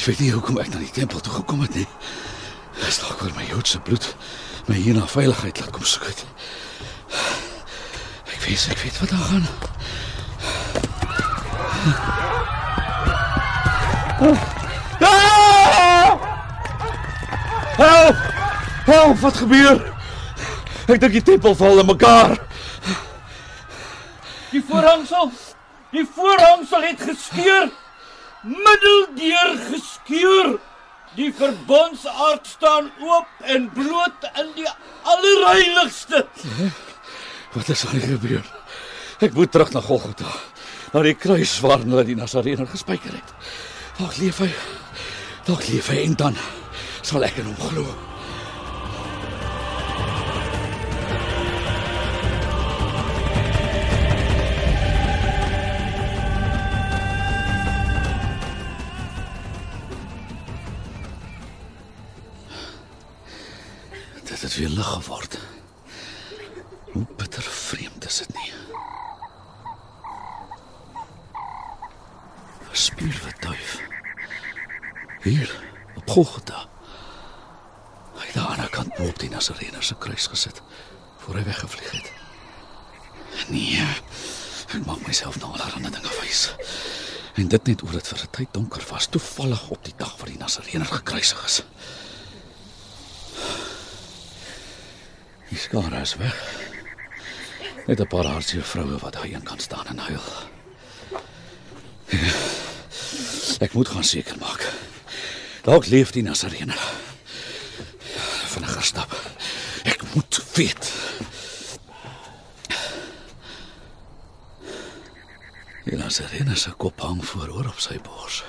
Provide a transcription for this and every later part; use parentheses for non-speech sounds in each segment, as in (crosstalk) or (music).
Ek weet nie hoekom ek na die tempel toe gekom het nie. Dis dalk oor my Joodse bloed my hier na veiligheid laat kom soek het. Ek weet, ek weet wat daar gaan. Ah! Help! Help, wat gebeur? Ek dink die tempel val in mekaar. Die voorhangsel, die voorhangsel het geskeur, middeldeur geskeur. Die verbondsaard staan oop en bloot in die allerheiligste. (laughs) Wat is aan gebeur? Ek moet terug na Golgotha. Na die kruis waar hulle die Nasareëner gespijker het. Dalk leef hy. Dalk leef hy en dan sal ek in hom glo. Dit het weer lig geword. Hoe bitter vreemd is dit nie? 'n Spierwit duif. Hier op Golgotha. Hy het aan die kant op die Nasareëner se kruis gesit voor hy weggevlieg het. Nee. Ek maak myself nou allerlei dinge wys. En dit net oor dit vir 'n tyd donker was, toevallig op die dag wat die Nasareëner gekruisig is. Die skare is weg. Net 'n paar hartseer vroue wat daar een kan staan en huil. Ek moet gaan seker maak. Dalk leef die Nasareëner. Vinniger stap. Ek moet weet. Die Nasareëner se kop hang vooroor op sy bors.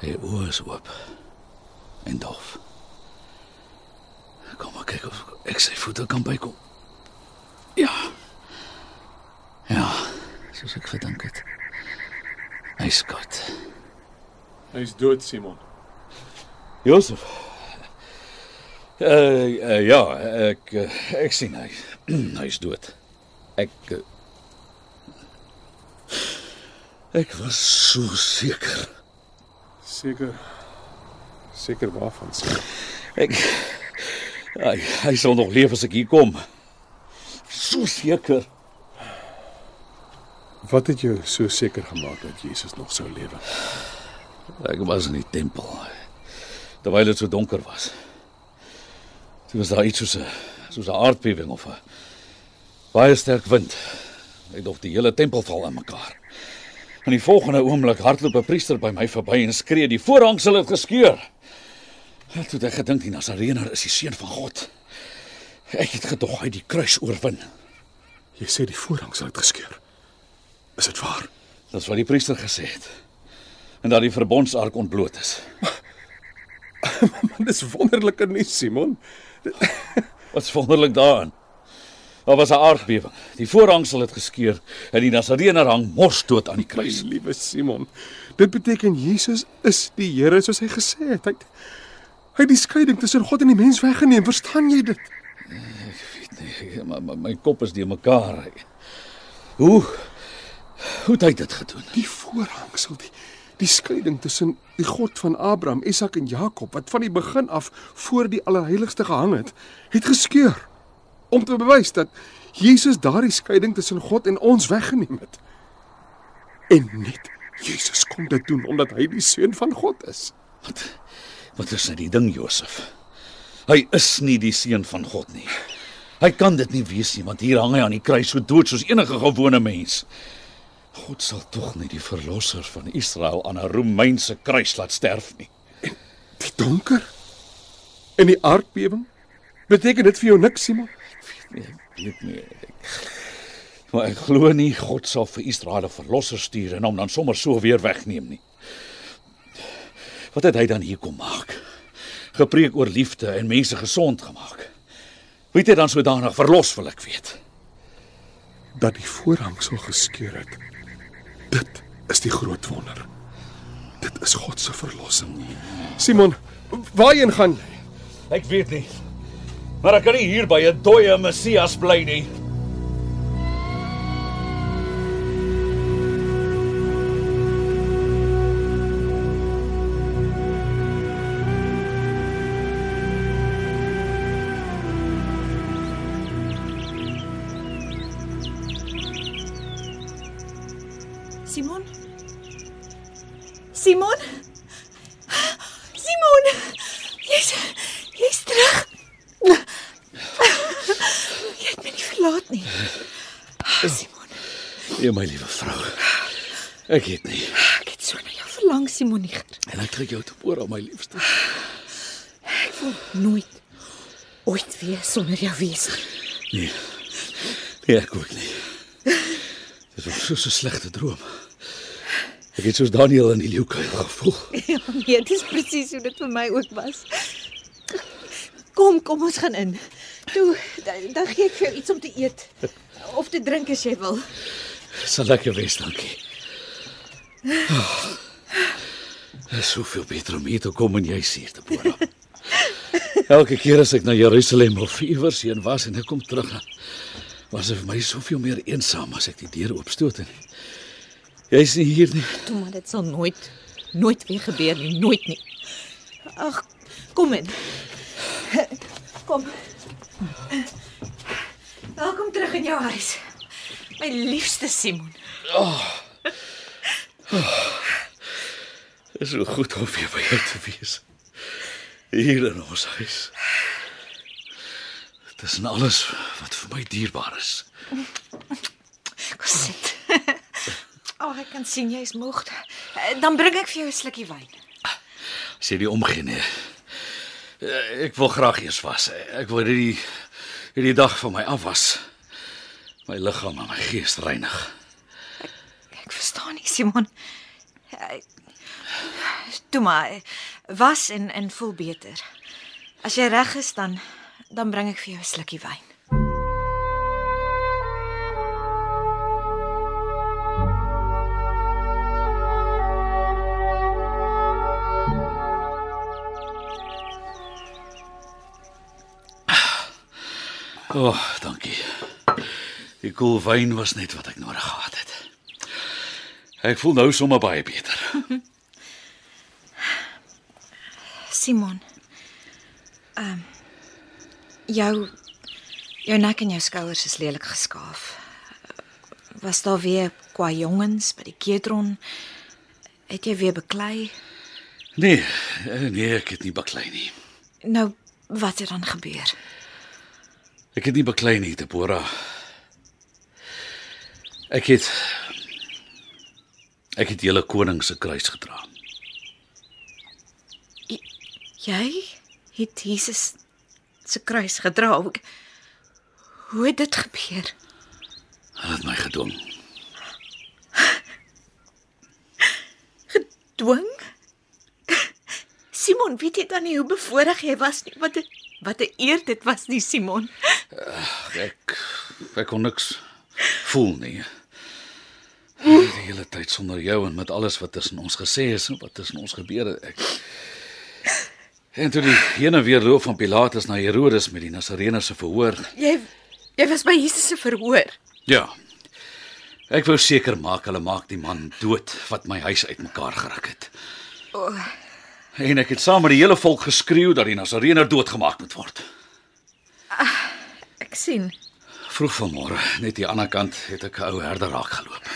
Sy oë is oop en dof. Kyk of ek sy voete kan bykom. Ja. Ja, soos ek gedink het. Hy's goed. Hy's dood, Simon. Josef. Uh, uh ja, ek uh, ek sien hy. Hy's dood. Ek uh, Ek was so seker. Seker seker waarvan. Ek hy, hy sal nog leef as ek hier kom. So seker. Wat het jou so seker gemaak dat Jesus nog sou lewe? Ek was in die tempel terwyl dit so donker was. Toe was daar iets soos 'n soos 'n aardbewing of 'n baie sterk wind. Ek dink die hele tempel val in mekaar. In die volgende oomblik hardloop 'n priester by my verby en skree: "Die voorhangsel het geskeur." Toe het ek gedink die Nasareëner is die seun van God. Ek het gedog hy die kruis oorwin. Jy sê die voorhangsel het geskeur. Is dit waar? Dis wat die priester gesê het. En dat die verbondsark ontbloot is. Man, (laughs) dis wonderlike nuus, Simon. (laughs) Wat's wonderlik daarin? Daar was 'n aardbewing. Die voorhangsel het geskeur en die Nasareëner hang mors dood aan die kruis. Liewe Simon, dit beteken Jesus is die Here soos hy gesê het. Hy het, hy het die skeiding tussen God en die mens weggeneem. Verstaan jy dit? Nee, maar, maar my kop is de mekaar. Hoe hoe het hy dit gedoen? Die voorhangsel, die die skeiding tussen die God van Abraham, Isak en Jakob wat van die begin af voor die allerheiligste gehang het, het geskeur om te bewys dat Jesus daardie skeiding tussen God en ons weggeneem het. En net Jesus kon dit doen omdat hy die seun van God is. Wat wat is nou die ding, Josef? Hy is nie die seun van God nie. Hy kan dit nie wees nie, want hier hang hy aan die kruis so dood soos enige gewone mens. God sal tog nie die verlosser van Israel aan 'n Romeinse kruis laat sterf nie. Die donker en die aardbewing beteken dit vir jou niks, Simon? Nee, weet nie. Maar ek glo nie God sal vir Israel 'n verlosser stuur en hom dan sommer so weer wegneem nie. Wat het hy dan hier kom maak? Gepreek oor liefde en mense gesond gemaak. Wie het hy dan sodanig verlos wil ek weet? Dat die voorhangsel geskeur het. Dit is die groot wonder. Dit is God se verlossing. Simon, waarheen gaan jy? Ek weet nie. Maar ek kan nie hier by 'n dooie Messias bly nie. Simon? Simon! Jy's jy's terug. Jy het my nie verlaat nie. Simon, Ja my liewe vrou. Ek het nie. ek het so na jou verlang, Simoniger. En ek trek jou te oor aan my liefste. Ek wil nooit ooit weer sonder jou wees. nie. Nee. Nee, ek ook nie. Dit was so 'n slegte droom. Ek het soos Daniel in die leeukuil (laughs) gevoel. Ja, nee, dit is presies hoe dit vir my ook was. Kom, kom ons gaan in. Toe, dan, dan gee ek vir jou iets om te eet of te drink as jy wil. Sal lekker wees, dankie. Oh, is soveel beter om hier te kom en jy hier te boer. (laughs) Elke keer as ek na Jerusalem of iewers heen was en ek kom terug, was dit vir my soveel meer eensaam as ek die deur oopstoot en jy's nie hier nie. Toe maar dit sal nooit nooit weer gebeur nie, nooit nie. Ag, kom in. Kom. Welkom terug in jou huis. My liefste Simon. Dit is so goed om weer by jou te wees. Hier in ons huis. Dit is alles wat vir my dierbaar is. Kom sit. Oh, ek kan sien jy's moeg. Eh, Dan bring ek vir jou 'n slukkie wyn. Jy die omgee nee. Eh, Ek wil graag eers was. Ek wil hierdie hierdie dag van my af was. My liggaam en my gees reinig. Ek verstaan nie, Simon. Eh, Toe maar was en en voel beter. As jy reg is dan dan bring ek vir jou 'n slukkie wyn. O, oh, dankie. Die koel wyn was net wat ek nodig gehad het. Ek voel nou sommer baie beter. (laughs) Simon. Ehm um, jou jou nek en jou skouers is lelik geskaaf. Was daar weer kwa jongens by die Kedron? Het jy weer beklei? Nee, eh, nee, ek het nie baklei nie. Nou, wat het dan gebeur? Ek het nie baklei nie, Deborah. Ek het ek het julle koning se kruis gedra. Jy het Jesus se kruis gedra. Hoe, het dit gebeur? Hulle het my gedwing. Dwing? Simon, weet jy dan nie hoe bevoorreg jy was nie? Wat 'n wat 'n eer dit was nie, Simon. Ek ek kon niks voel nie. Die hele tyd sonder jou en met alles wat tussen ons gesê is en wat tussen ons gebeur het. Ek En toe die heen en weer loop van Pilatus na Herodes met die Nasareëner se verhoor. Jy jy was by Jesus se verhoor. Ja. Ek wou seker maak hulle maak die man dood wat my huis uitmekaar geruk het. O, En ek het saam met die hele volk geskreeu dat die Nasareëner doodgemaak moet word. ek sien. Vroeg vanmôre, net die ander kant, het ek 'n ou herder raak geloop.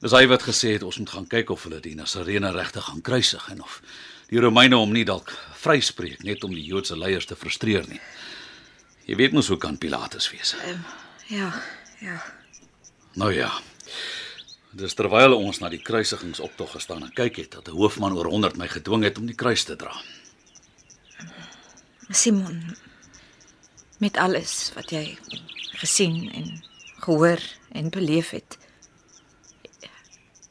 Dis hy wat gesê het ons moet gaan kyk of hulle die Nasareëner regtig gaan kruisig en of die Romeine hom nie dalk vryspreek net om die Joodse leiers te frustreer nie. Jy weet mos hoe kan Pilatus wees. Ja, ja. Nou ja. Dis terwyl ons na die kruisigingsoptog gestaan en kyk het dat 'n hoofman oor 100 my gedwing het om die kruis te dra. Simon, met alles wat jy gesien en gehoor en beleef het,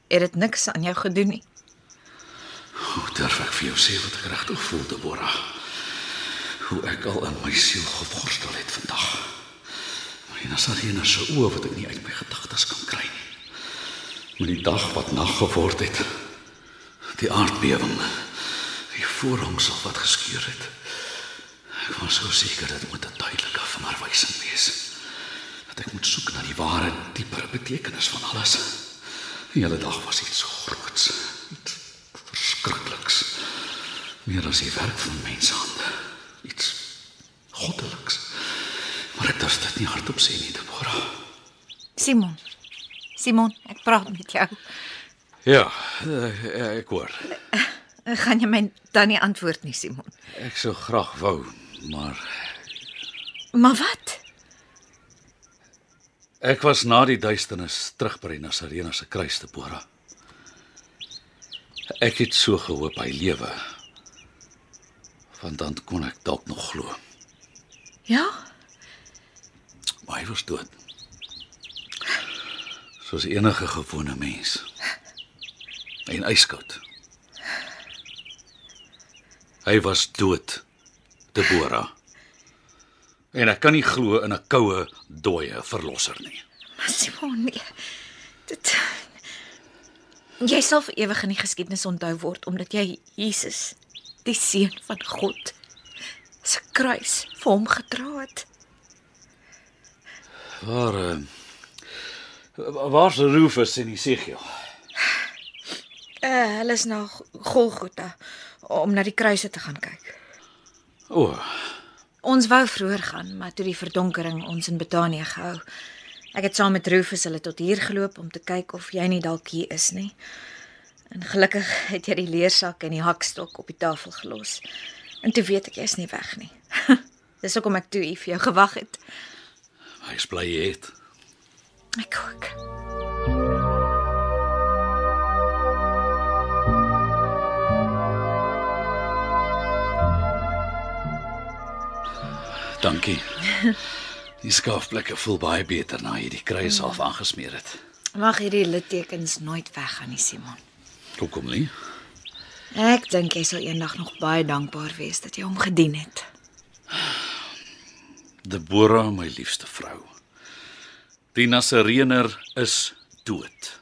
het dit niks aan jou gedoen nie. O, durf ek vir jou sê wat ek regtig voel, Deborah. Hoe ek al in my siel geworstel het vandag. En as daar hier so oë wat ek nie uit my gedagtes kan kry nie. Met die dag wat nag geword het. Die aardbewing. Die voorhangsel wat geskeur het. Ek was so seker dit moet 'n duidelike vingerwysing wees. Dat ek moet soek na die ware, dieper betekenis van alles. Die hele dag was iets so groots, iets verskrikliks. Meer as die werk van menshande, iets goddeliks. Maar ek durf dit nie hardop sê nie, Deborah. Simon. Simon, ek praat met jou. Ja, eh, ek hoor. Gaan jy my dan nie antwoord nie, Simon? Ek sou graag wou, maar Maar wat? ek was na die duisternis terug by die Nasarena se kruis, Deborah. Ek het so gehoop hy lewe. Want dan kon ek dalk nog glo. Ja? Maar hy was dood. Soos enige gewone mens. En yskoud. Hy was dood, Deborah. En ek kan nie glo in 'n koue, dooie verlosser nie. Maar Simon, nee. Dit Jy sal vir ewig in die geskiedenis onthou word omdat jy Jesus, die seun van God, se kruis vir hom gedra het. Waar uh, waar's Rufus en Esegiel? Uh, hulle is na Golgotha om na die kruise te gaan kyk. O, oh, Ons wou vroeër gaan, maar toe die verdonkering ons in Betanië gehou. Ek het saam met Rufus hulle tot hier geloop om te kyk of jy nie dalk hier is nie. En gelukkig het jy die leersak en die hakstok op die tafel gelos. En toe weet ek jy's nie weg nie. (laughs) Dis hoekom ek toe hier vir jou gewag het. hy's bly jy het. Ek ook. Dankie. (laughs) Die skaafplekke voel baie beter na jy die kruis half aangesmeer het. Mag hierdie littekens nooit weggaan nie, Simon. Hoekom nie? Ek dink jy sal eendag nog baie dankbaar wees dat jy hom gedien het. Deborah, my liefste vrou. Die Nasareener is dood.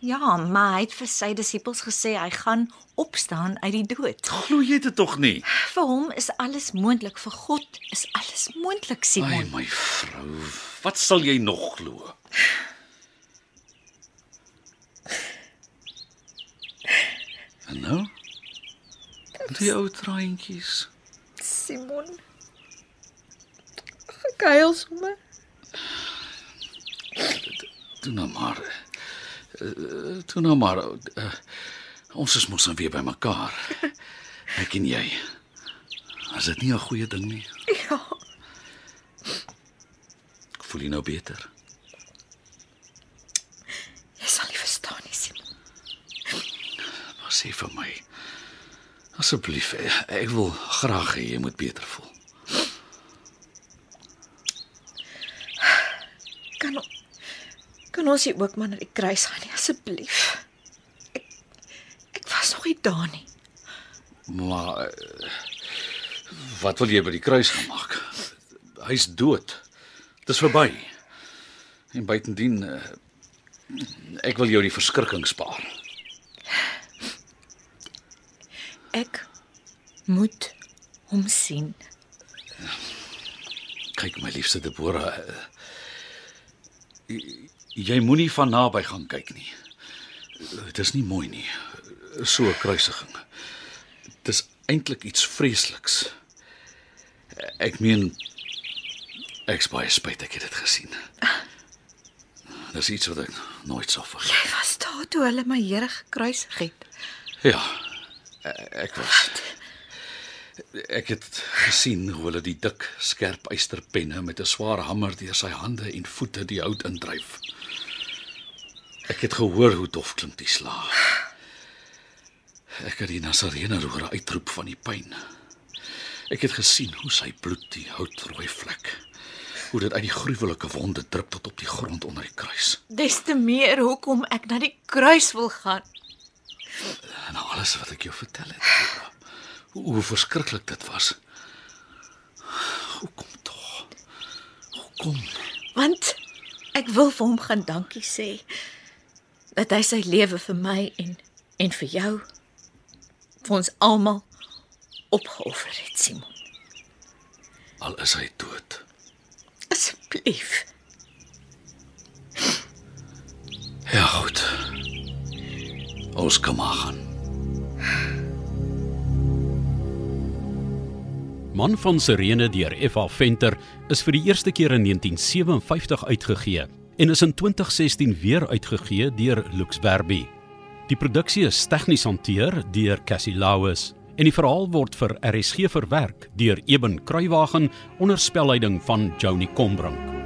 Ja, maar hy het vir sy disippels gesê hy gaan opstaan uit die dood. Glo jy dit tog nie? Vir hom is alles moontlik, vir God is alles moontlik, Ai Simon. my vrou, wat sal jy nog glo? En nou? Die ou traantjies. Simon. Ek huil sommer. Toe nou maar. Uh, toe nou maar. Uh, ons is mos dan weer by mekaar. (laughs) Ek en jy. Is dit nie 'n goeie ding nie? Ja. Voel jy nou beter? Jy sal nie verstaan nie, Simon. Maar sê vir my. Asseblief, eh, ek wil graag hê jy moet beter voel. Kan o- kan ons nie ook maar na die kruis gaan nie, asseblief? Ek ek was nog nie daar nie. Maar eh, wat wil jy by die kruis gaan maak? Hy's dood. Dis verby. En buitendien eh, ek wil jou die verskrikking spaar. Ek moet hom sien. Kyk my liefste Deborah. Jy- moenie van naby gaan kyk nie. Dit is nie mooi nie. So 'n kruisiging. Dis eintlik iets vreesliks. Ek meen ek's baie spyt ek het dit gesien. Dis iets wat ek nooit sal vergeet. Jy was daar toe hulle my Here gekruisig het. Ja. Ek was Ek het gesien hoe hulle die dik, skerp eysterpenne met 'n swaar hamer deur sy hande en voete die hout indryf. Ek het gehoor hoe dof klink die slag. Ek het die Nasarener hoor uitroep van die pyn. Ek het gesien hoe sy bloed die houtrooi vlek. Hoe dit uit die gruwelike wonde drup tot op die grond onder die kruis. Des te meer hoekom ek na die kruis wil gaan. En al alles wat ek jou vertel het. Hoe, hoe verskriklik dit was. Hoekom tog? Hoekom? Want ek wil vir hom gaan dankie sê dat hy sy lewe vir my en en vir jou vir ons almal opgeoffer het, Simon. Al is hy dood. Asseblief. Ja, goed. Ons kan maar gaan. Man van Sirene deur F.A. Venter is vir die eerste keer in 1957 uitgegee en is in 2016 weer uitgegee deur Lux Verbi. Die produksie is tegnies hanteer deur Cassie Lauis en die verhaal word vir RSG verwerk deur Eben Kruiwagen onder spelleiding van Joni Combrink.